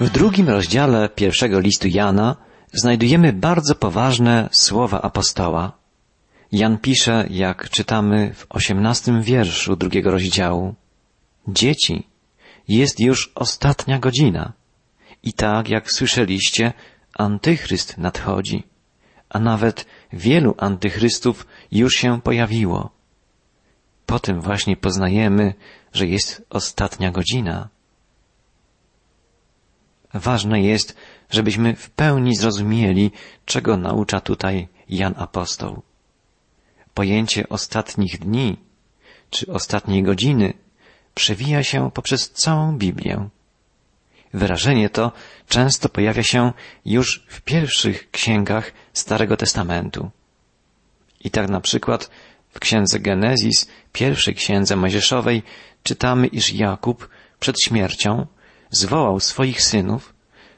W drugim rozdziale pierwszego listu Jana znajdujemy bardzo poważne słowa apostoła. Jan pisze, jak czytamy w osiemnastym wierszu drugiego rozdziału. Dzieci, jest już ostatnia godzina. I tak, jak słyszeliście, antychryst nadchodzi, a nawet wielu antychrystów już się pojawiło. Po tym właśnie poznajemy, że jest ostatnia godzina. Ważne jest, żebyśmy w pełni zrozumieli, czego naucza tutaj Jan Apostoł. Pojęcie ostatnich dni czy ostatniej godziny przewija się poprzez całą Biblię. Wyrażenie to często pojawia się już w pierwszych księgach Starego Testamentu. I tak na przykład w księdze Genezis, pierwszej księdze Mojżeszowej, czytamy, iż Jakub przed śmiercią zwołał swoich synów,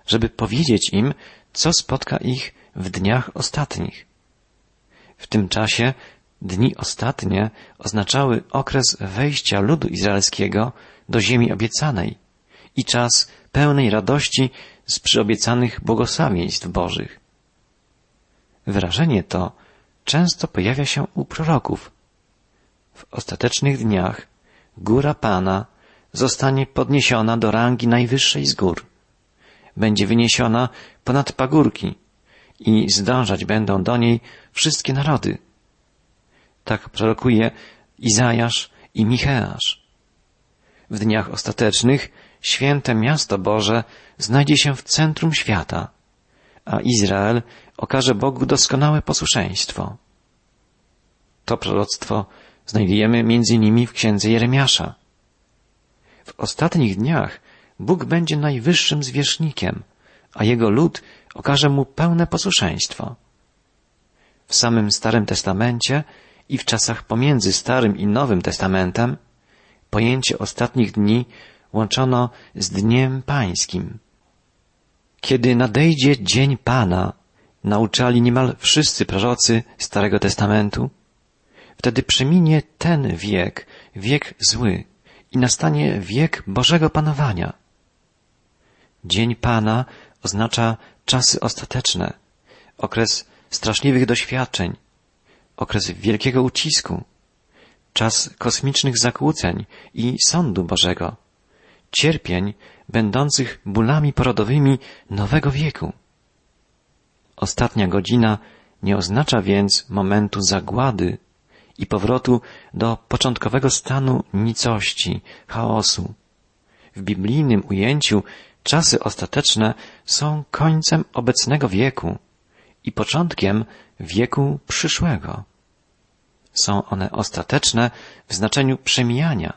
żeby powiedzieć im, co spotka ich w dniach ostatnich. W tym czasie dni ostatnie oznaczały okres wejścia ludu izraelskiego do ziemi obiecanej i czas pełnej radości z przyobiecanych błogosławieństw Bożych. Wyrażenie to często pojawia się u proroków. W ostatecznych dniach góra Pana zostanie podniesiona do rangi najwyższej z gór. Będzie wyniesiona ponad pagórki i zdążać będą do niej wszystkie narody. Tak prorokuje Izajasz i Micheasz. W dniach ostatecznych święte miasto Boże znajdzie się w centrum świata, a Izrael okaże Bogu doskonałe posłuszeństwo. To proroctwo znajdujemy między innymi w księdze Jeremiasza. W ostatnich dniach Bóg będzie najwyższym zwierzchnikiem, a jego lud okaże mu pełne posłuszeństwo. W samym Starym Testamencie i w czasach pomiędzy Starym i Nowym Testamentem pojęcie ostatnich dni łączono z Dniem Pańskim. Kiedy nadejdzie Dzień Pana, nauczali niemal wszyscy prorocy Starego Testamentu, wtedy przeminie ten wiek, wiek zły i nastanie wiek Bożego Panowania. Dzień Pana oznacza czasy ostateczne, okres straszliwych doświadczeń, okres wielkiego ucisku, czas kosmicznych zakłóceń i sądu Bożego, cierpień będących bólami porodowymi nowego wieku. Ostatnia godzina nie oznacza więc momentu zagłady i powrotu do początkowego stanu nicości, chaosu. W biblijnym ujęciu czasy ostateczne są końcem obecnego wieku i początkiem wieku przyszłego. Są one ostateczne w znaczeniu przemijania.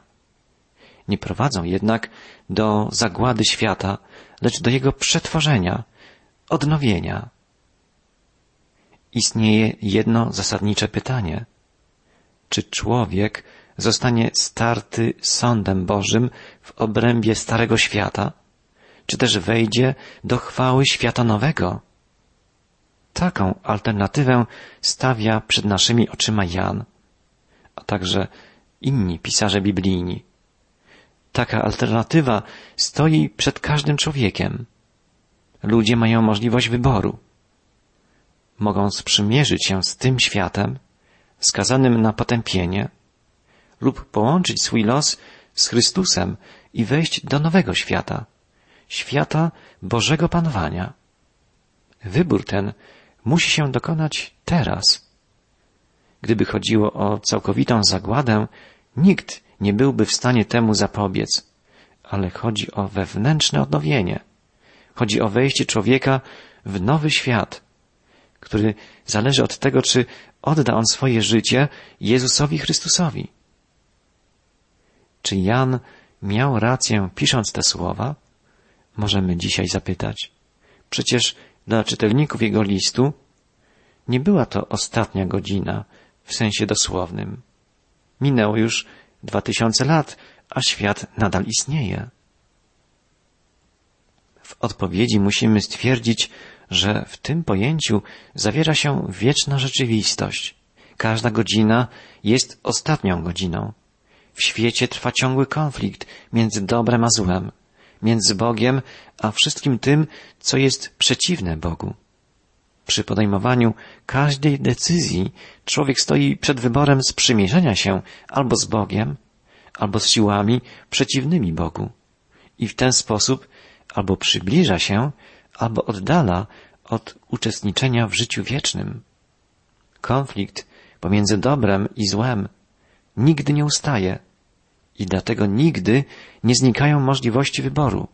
Nie prowadzą jednak do zagłady świata, lecz do jego przetworzenia, odnowienia. Istnieje jedno zasadnicze pytanie. Czy człowiek zostanie starty sądem Bożym w obrębie Starego Świata, czy też wejdzie do chwały świata nowego? Taką alternatywę stawia przed naszymi oczyma Jan, a także inni pisarze biblijni. Taka alternatywa stoi przed każdym człowiekiem. Ludzie mają możliwość wyboru. Mogą sprzymierzyć się z tym światem, skazanym na potępienie, lub połączyć swój los z Chrystusem i wejść do nowego świata, świata Bożego Panowania. Wybór ten musi się dokonać teraz. Gdyby chodziło o całkowitą zagładę, nikt nie byłby w stanie temu zapobiec, ale chodzi o wewnętrzne odnowienie. Chodzi o wejście człowieka w nowy świat, który zależy od tego, czy odda on swoje życie Jezusowi Chrystusowi. Czy Jan miał rację pisząc te słowa? Możemy dzisiaj zapytać. Przecież dla czytelników jego listu nie była to ostatnia godzina w sensie dosłownym. Minęło już dwa tysiące lat, a świat nadal istnieje. W odpowiedzi musimy stwierdzić, że w tym pojęciu zawiera się wieczna rzeczywistość. Każda godzina jest ostatnią godziną. W świecie trwa ciągły konflikt między dobrem a złem, między Bogiem a wszystkim tym, co jest przeciwne Bogu. Przy podejmowaniu każdej decyzji człowiek stoi przed wyborem sprzymierzenia się albo z Bogiem, albo z siłami przeciwnymi Bogu. I w ten sposób albo przybliża się, albo oddala od uczestniczenia w życiu wiecznym. Konflikt pomiędzy dobrem i złem nigdy nie ustaje i dlatego nigdy nie znikają możliwości wyboru.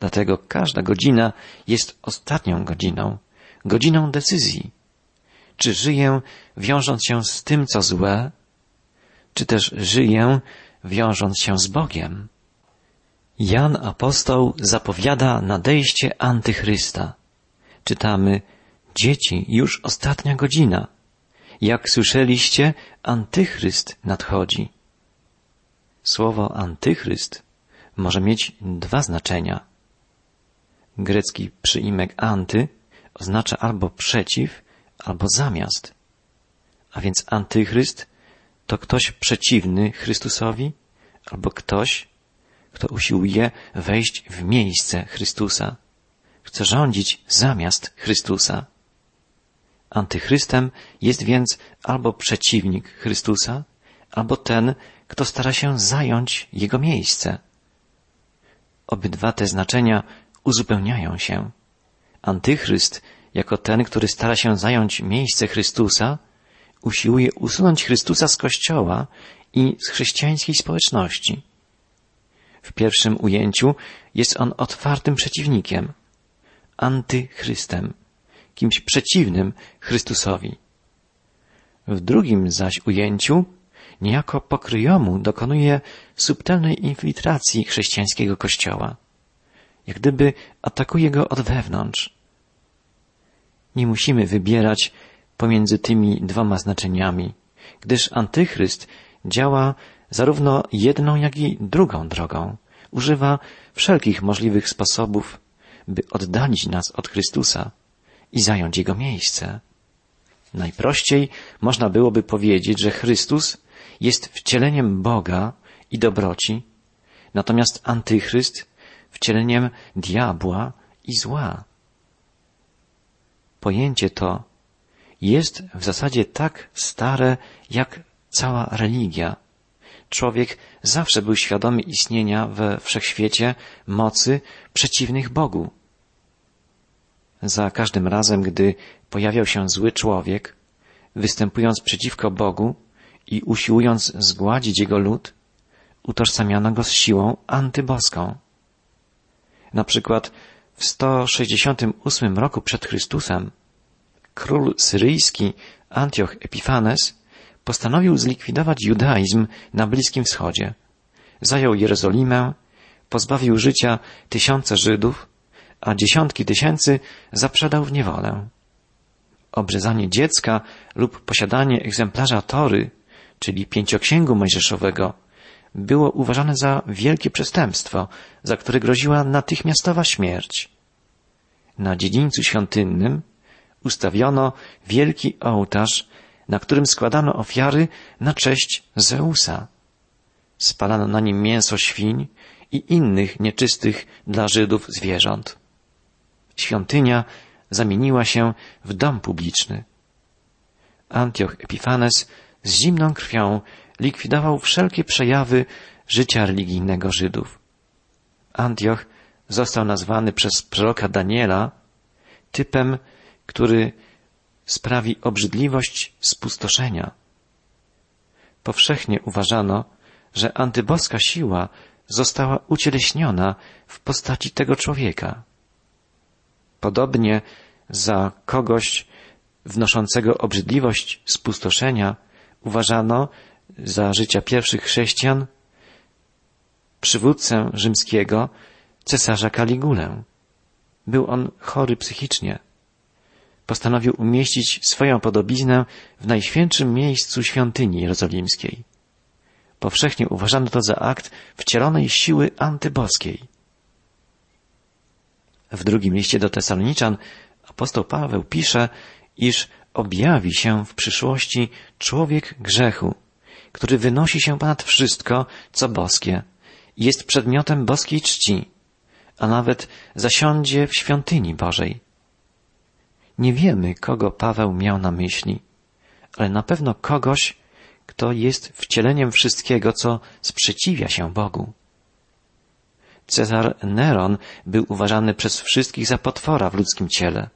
Dlatego każda godzina jest ostatnią godziną, godziną decyzji. Czy żyję wiążąc się z tym, co złe, czy też żyję wiążąc się z Bogiem? Jan apostoł zapowiada nadejście antychrysta. Czytamy, dzieci, już ostatnia godzina. Jak słyszeliście, antychryst nadchodzi. Słowo antychryst może mieć dwa znaczenia. Grecki przyimek anty oznacza albo przeciw, albo zamiast. A więc antychryst to ktoś przeciwny Chrystusowi, albo ktoś, kto usiłuje wejść w miejsce Chrystusa, chce rządzić zamiast Chrystusa. Antychrystem jest więc albo przeciwnik Chrystusa, albo ten, kto stara się zająć jego miejsce. Obydwa te znaczenia uzupełniają się. Antychryst, jako ten, który stara się zająć miejsce Chrystusa, usiłuje usunąć Chrystusa z Kościoła i z chrześcijańskiej społeczności. W pierwszym ujęciu jest on otwartym przeciwnikiem, antychrystem, kimś przeciwnym Chrystusowi. W drugim zaś ujęciu niejako pokryjomu dokonuje subtelnej infiltracji chrześcijańskiego kościoła. Jak gdyby atakuje go od wewnątrz. Nie musimy wybierać pomiędzy tymi dwoma znaczeniami, gdyż antychryst działa zarówno jedną, jak i drugą drogą. Używa wszelkich możliwych sposobów, by oddalić nas od Chrystusa i zająć Jego miejsce. Najprościej można byłoby powiedzieć, że Chrystus jest wcieleniem Boga i dobroci, natomiast antychryst wcieleniem diabła i zła. Pojęcie to jest w zasadzie tak stare jak cała religia. Człowiek zawsze był świadomy istnienia we wszechświecie mocy przeciwnych Bogu. Za każdym razem, gdy pojawiał się zły człowiek, występując przeciwko Bogu i usiłując zgładzić jego lud, utożsamiano go z siłą antyboską. Na przykład w 168 roku przed Chrystusem król syryjski Antioch Epifanes postanowił zlikwidować judaizm na Bliskim Wschodzie. Zajął Jerozolimę, pozbawił życia tysiące Żydów, a dziesiątki tysięcy zaprzedał w niewolę. Obrzezanie dziecka lub posiadanie egzemplarza Tory, czyli pięcioksięgu mojżeszowego, było uważane za wielkie przestępstwo, za które groziła natychmiastowa śmierć. Na dziedzińcu świątynnym ustawiono wielki ołtarz, na którym składano ofiary na cześć Zeusa. Spalano na nim mięso świń i innych nieczystych dla Żydów zwierząt. Świątynia zamieniła się w dom publiczny. Antioch Epifanes z zimną krwią likwidował wszelkie przejawy życia religijnego Żydów. Antioch został nazwany przez proroka Daniela typem, który sprawi obrzydliwość spustoszenia. Powszechnie uważano, że antyboska siła została ucieleśniona w postaci tego człowieka. Podobnie za kogoś wnoszącego obrzydliwość spustoszenia uważano za życia pierwszych chrześcijan przywódcę rzymskiego cesarza Kaligulę. Był on chory psychicznie. Postanowił umieścić swoją podobiznę w najświętszym miejscu świątyni jerozolimskiej. Powszechnie uważano to za akt wcielonej siły antyboskiej. W drugim liście do Tesaloniczan apostoł Paweł pisze, iż objawi się w przyszłości człowiek grzechu, który wynosi się ponad wszystko, co boskie, jest przedmiotem boskiej czci, a nawet zasiądzie w świątyni Bożej. Nie wiemy, kogo Paweł miał na myśli, ale na pewno kogoś, kto jest wcieleniem wszystkiego, co sprzeciwia się Bogu. Cezar Neron był uważany przez wszystkich za potwora w ludzkim ciele.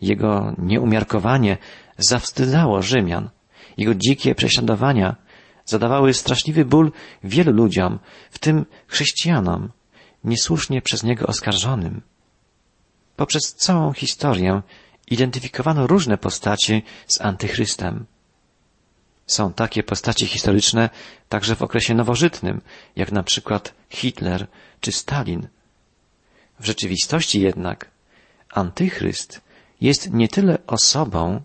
Jego nieumiarkowanie zawstydzało Rzymian. Jego dzikie prześladowania zadawały straszliwy ból wielu ludziom, w tym chrześcijanom, niesłusznie przez niego oskarżonym. Poprzez całą historię identyfikowano różne postacie z antychrystem. Są takie postacie historyczne także w okresie nowożytnym, jak na przykład Hitler czy Stalin. W rzeczywistości jednak antychryst jest nie tyle osobą,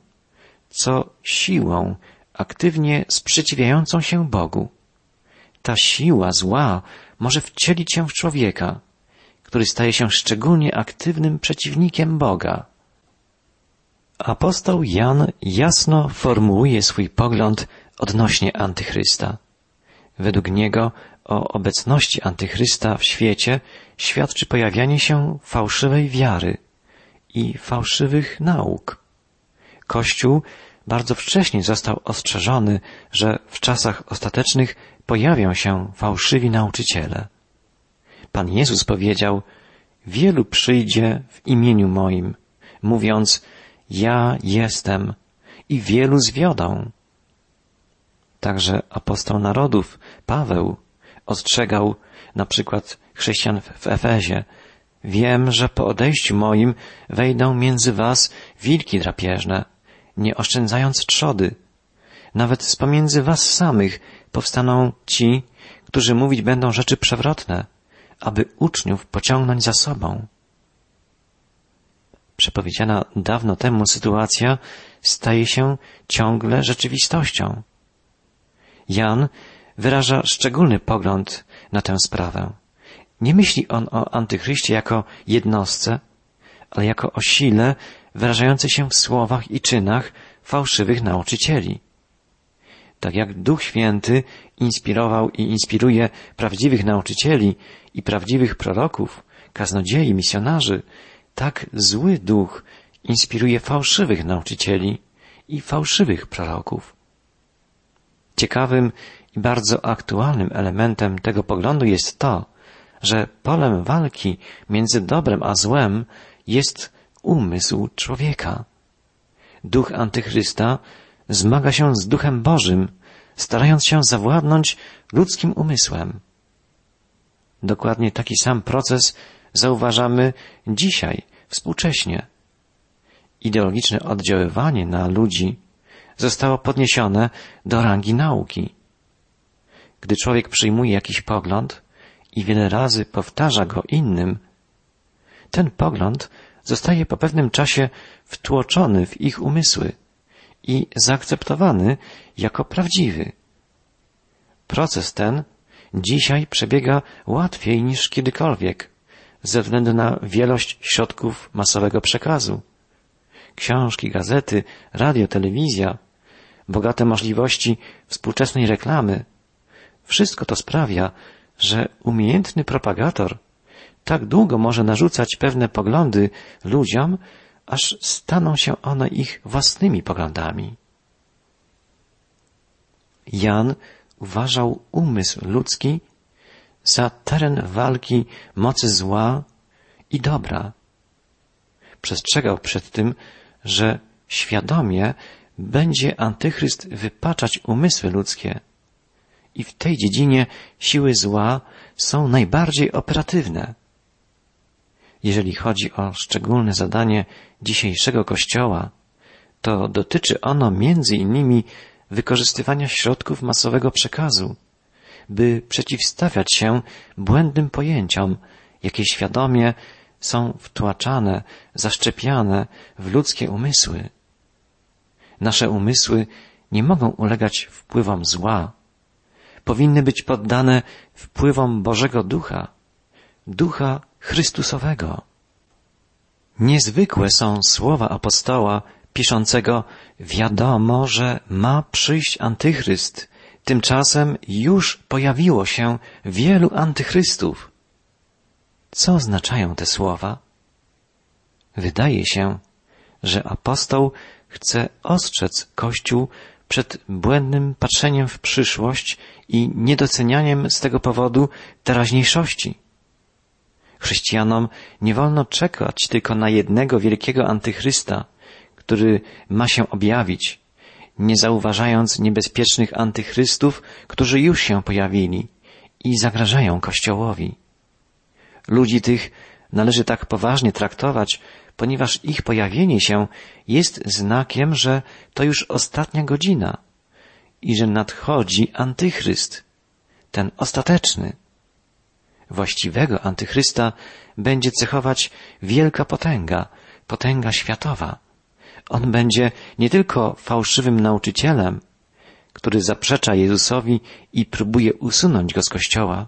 co siłą aktywnie sprzeciwiającą się Bogu. Ta siła zła może wcielić się w człowieka, który staje się szczególnie aktywnym przeciwnikiem Boga. Apostoł Jan jasno formułuje swój pogląd odnośnie Antychrysta. Według niego o obecności Antychrysta w świecie świadczy pojawianie się fałszywej wiary i fałszywych nauk. Kościół bardzo wcześnie został ostrzeżony, że w czasach ostatecznych pojawią się fałszywi nauczyciele. Pan Jezus powiedział, wielu przyjdzie w imieniu moim, mówiąc, ja jestem i wielu zwiodą. Także apostoł narodów, Paweł, ostrzegał na przykład chrześcijan w Efezie, wiem, że po odejściu moim wejdą między was wilki drapieżne, nie oszczędzając trzody. Nawet z pomiędzy was samych powstaną ci, którzy mówić będą rzeczy przewrotne, aby uczniów pociągnąć za sobą. Przepowiedziana dawno temu sytuacja staje się ciągle rzeczywistością. Jan wyraża szczególny pogląd na tę sprawę. Nie myśli on o antychryście jako jednostce, ale jako o sile wyrażającej się w słowach i czynach fałszywych nauczycieli. Tak jak Duch Święty inspirował i inspiruje prawdziwych nauczycieli i prawdziwych proroków, kaznodziei, misjonarzy, tak zły duch inspiruje fałszywych nauczycieli i fałszywych proroków. Ciekawym i bardzo aktualnym elementem tego poglądu jest to, że polem walki między dobrem a złem jest umysł człowieka. Duch antychrysta zmaga się z duchem Bożym, starając się zawładnąć ludzkim umysłem. Dokładnie taki sam proces zauważamy dzisiaj, współcześnie. Ideologiczne oddziaływanie na ludzi zostało podniesione do rangi nauki. Gdy człowiek przyjmuje jakiś pogląd i wiele razy powtarza go innym, ten pogląd zostaje po pewnym czasie wtłoczony w ich umysły i zaakceptowany jako prawdziwy. Proces ten dzisiaj przebiega łatwiej niż kiedykolwiek ze względu na wielość środków masowego przekazu. Książki, gazety, radio, telewizja, bogate możliwości współczesnej reklamy. Wszystko to sprawia, że umiejętny propagator tak długo może narzucać pewne poglądy ludziom, aż staną się one ich własnymi poglądami. Jan uważał umysł ludzki za teren walki mocy zła i dobra. Przestrzegał przed tym, że świadomie będzie antychryst wypaczać umysły ludzkie. I w tej dziedzinie siły zła są najbardziej operatywne. Jeżeli chodzi o szczególne zadanie dzisiejszego Kościoła, to dotyczy ono między innymi wykorzystywania środków masowego przekazu, by przeciwstawiać się błędnym pojęciom, jakie świadomie są wtłaczane, zaszczepiane w ludzkie umysły. Nasze umysły nie mogą ulegać wpływom zła. Powinny być poddane wpływom Bożego Ducha, Ducha Chrystusowego. Niezwykłe są słowa apostoła piszącego wiadomo, że ma przyjść antychryst. Tymczasem już pojawiło się wielu antychrystów. Co oznaczają te słowa? Wydaje się, że apostoł chce ostrzec Kościół przed błędnym patrzeniem w przyszłość i niedocenianiem z tego powodu teraźniejszości. Chrześcijanom nie wolno czekać tylko na jednego wielkiego antychrysta, który ma się objawić, nie zauważając niebezpiecznych antychrystów, którzy już się pojawili i zagrażają Kościołowi. Ludzi tych należy tak poważnie traktować, ponieważ ich pojawienie się jest znakiem, że to już ostatnia godzina i że nadchodzi antychryst, ten ostateczny. Właściwego antychrysta będzie cechować wielka potęga, potęga światowa. On będzie nie tylko fałszywym nauczycielem, który zaprzecza Jezusowi i próbuje usunąć go z kościoła.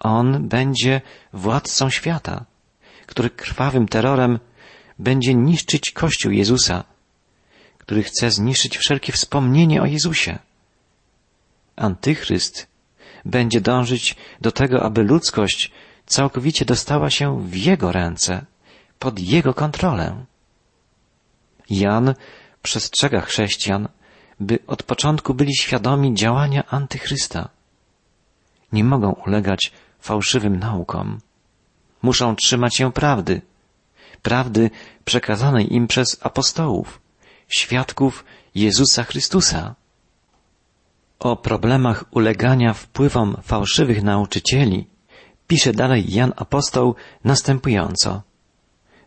On będzie władcą świata, który krwawym terrorem będzie niszczyć Kościół Jezusa, który chce zniszczyć wszelkie wspomnienie o Jezusie. Antychryst będzie dążyć do tego, aby ludzkość całkowicie dostała się w Jego ręce, pod Jego kontrolę. Jan przestrzega chrześcijan, by od początku byli świadomi działania antychrysta. Nie mogą ulegać fałszywym naukom. Muszą trzymać się prawdy, prawdy przekazanej im przez apostołów, świadków Jezusa Chrystusa. O problemach ulegania wpływom fałszywych nauczycieli pisze dalej Jan Apostoł następująco.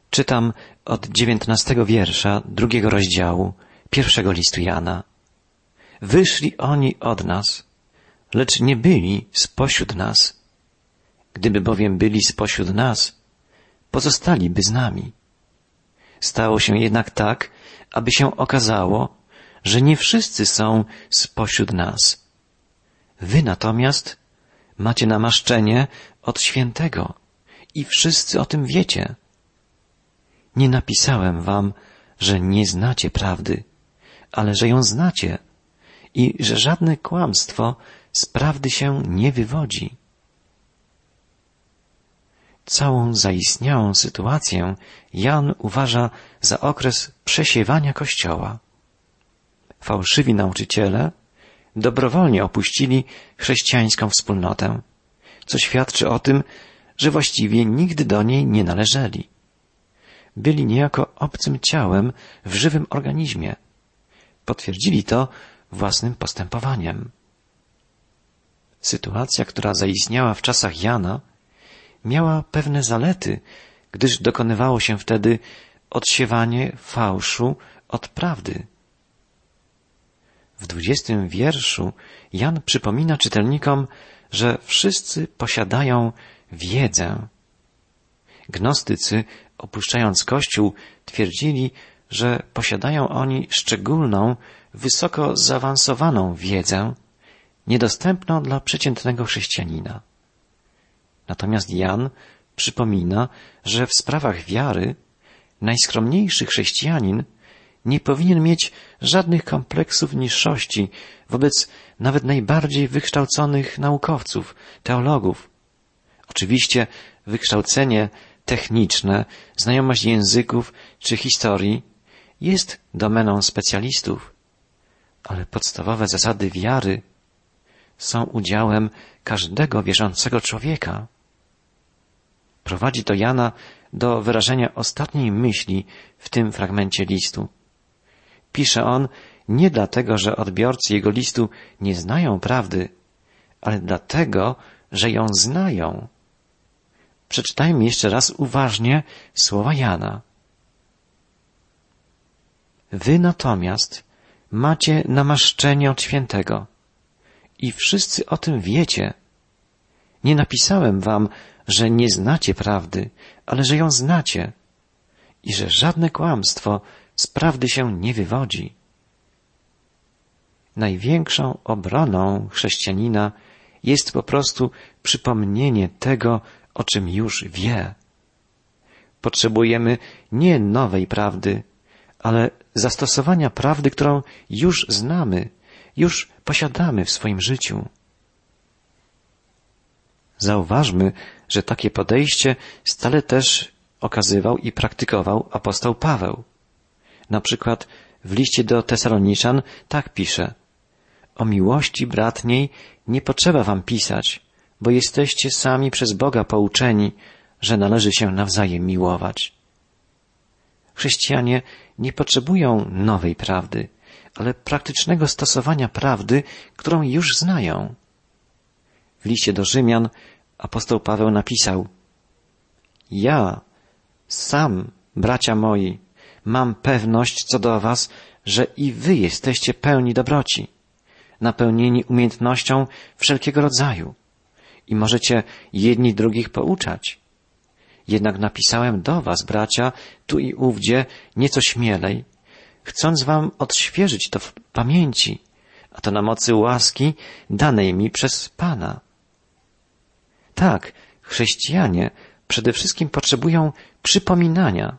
Czytam od dziewiętnastego wiersza drugiego rozdziału pierwszego listu Jana. Wyszli oni od nas, lecz nie byli spośród nas. Gdyby bowiem byli spośród nas, pozostaliby z nami. Stało się jednak tak, aby się okazało, że nie wszyscy są spośród nas. Wy natomiast macie namaszczenie od świętego i wszyscy o tym wiecie. Nie napisałem wam, że nie znacie prawdy, ale że ją znacie i że żadne kłamstwo z prawdy się nie wywodzi. Całą zaistniałą sytuację Jan uważa za okres przesiewania Kościoła. Fałszywi nauczyciele dobrowolnie opuścili chrześcijańską wspólnotę, co świadczy o tym, że właściwie nigdy do niej nie należeli. Byli niejako obcym ciałem w żywym organizmie. Potwierdzili to własnym postępowaniem. Sytuacja, która zaistniała w czasach Jana, miała pewne zalety, gdyż dokonywało się wtedy odsiewanie fałszu od prawdy. W dwudziestym wierszu Jan przypomina czytelnikom, że wszyscy posiadają wiedzę. Gnostycy, opuszczając Kościół, twierdzili, że posiadają oni szczególną, wysoko zaawansowaną wiedzę, niedostępną dla przeciętnego chrześcijanina. Natomiast Jan przypomina, że w sprawach wiary najskromniejszy chrześcijanin nie powinien mieć żadnych kompleksów niższości wobec nawet najbardziej wykształconych naukowców, teologów. Oczywiście wykształcenie techniczne, znajomość języków czy historii jest domeną specjalistów, ale podstawowe zasady wiary są udziałem każdego wierzącego człowieka. Prowadzi to Jana do wyrażenia ostatniej myśli w tym fragmencie listu. Pisze on nie dlatego, że odbiorcy jego listu nie znają prawdy, ale dlatego, że ją znają. Przeczytajmy jeszcze raz uważnie słowa Jana. Wy natomiast macie namaszczenie od świętego i wszyscy o tym wiecie. Nie napisałem wam, że nie znacie prawdy, ale że ją znacie i że żadne kłamstwo z prawdy się nie wywodzi. Największą obroną chrześcijanina jest po prostu przypomnienie tego, o czym już wie. Potrzebujemy nie nowej prawdy, ale zastosowania prawdy, którą już znamy, już posiadamy w swoim życiu. Zauważmy, że takie podejście stale też okazywał i praktykował apostoł Paweł. Na przykład w liście do Tesaloniczan tak pisze O miłości bratniej nie potrzeba wam pisać, bo jesteście sami przez Boga pouczeni, że należy się nawzajem miłować. Chrześcijanie nie potrzebują nowej prawdy, ale praktycznego stosowania prawdy, którą już znają. W liście do Rzymian apostoł Paweł napisał Ja sam, bracia moi, mam pewność co do was, że i wy jesteście pełni dobroci, napełnieni umiejętnością wszelkiego rodzaju i możecie jedni drugich pouczać. Jednak napisałem do was, bracia, tu i ówdzie, nieco śmielej, chcąc wam odświeżyć to w pamięci, a to na mocy łaski danej mi przez Pana. Tak, chrześcijanie przede wszystkim potrzebują przypominania,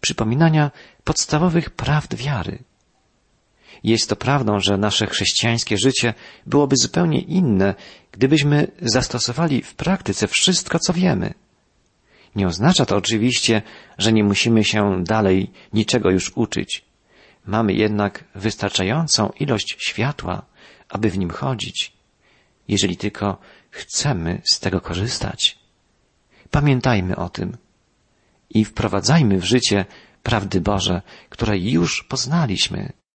przypominania podstawowych prawd wiary. Jest to prawdą, że nasze chrześcijańskie życie byłoby zupełnie inne, gdybyśmy zastosowali w praktyce wszystko, co wiemy. Nie oznacza to oczywiście, że nie musimy się dalej niczego już uczyć. Mamy jednak wystarczającą ilość światła, aby w nim chodzić, jeżeli tylko chcemy z tego korzystać. Pamiętajmy o tym i wprowadzajmy w życie prawdy Boże, które już poznaliśmy.